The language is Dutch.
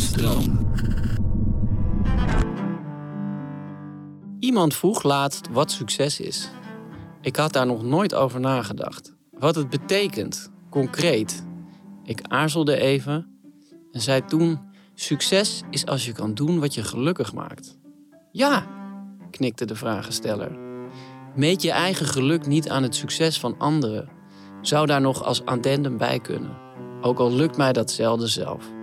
Stroom. Iemand vroeg laatst wat succes is. Ik had daar nog nooit over nagedacht. Wat het betekent, concreet. Ik aarzelde even en zei toen: Succes is als je kan doen wat je gelukkig maakt. Ja, knikte de vragensteller. Meet je eigen geluk niet aan het succes van anderen. Zou daar nog als addendum bij kunnen. Ook al lukt mij dat zelden zelf.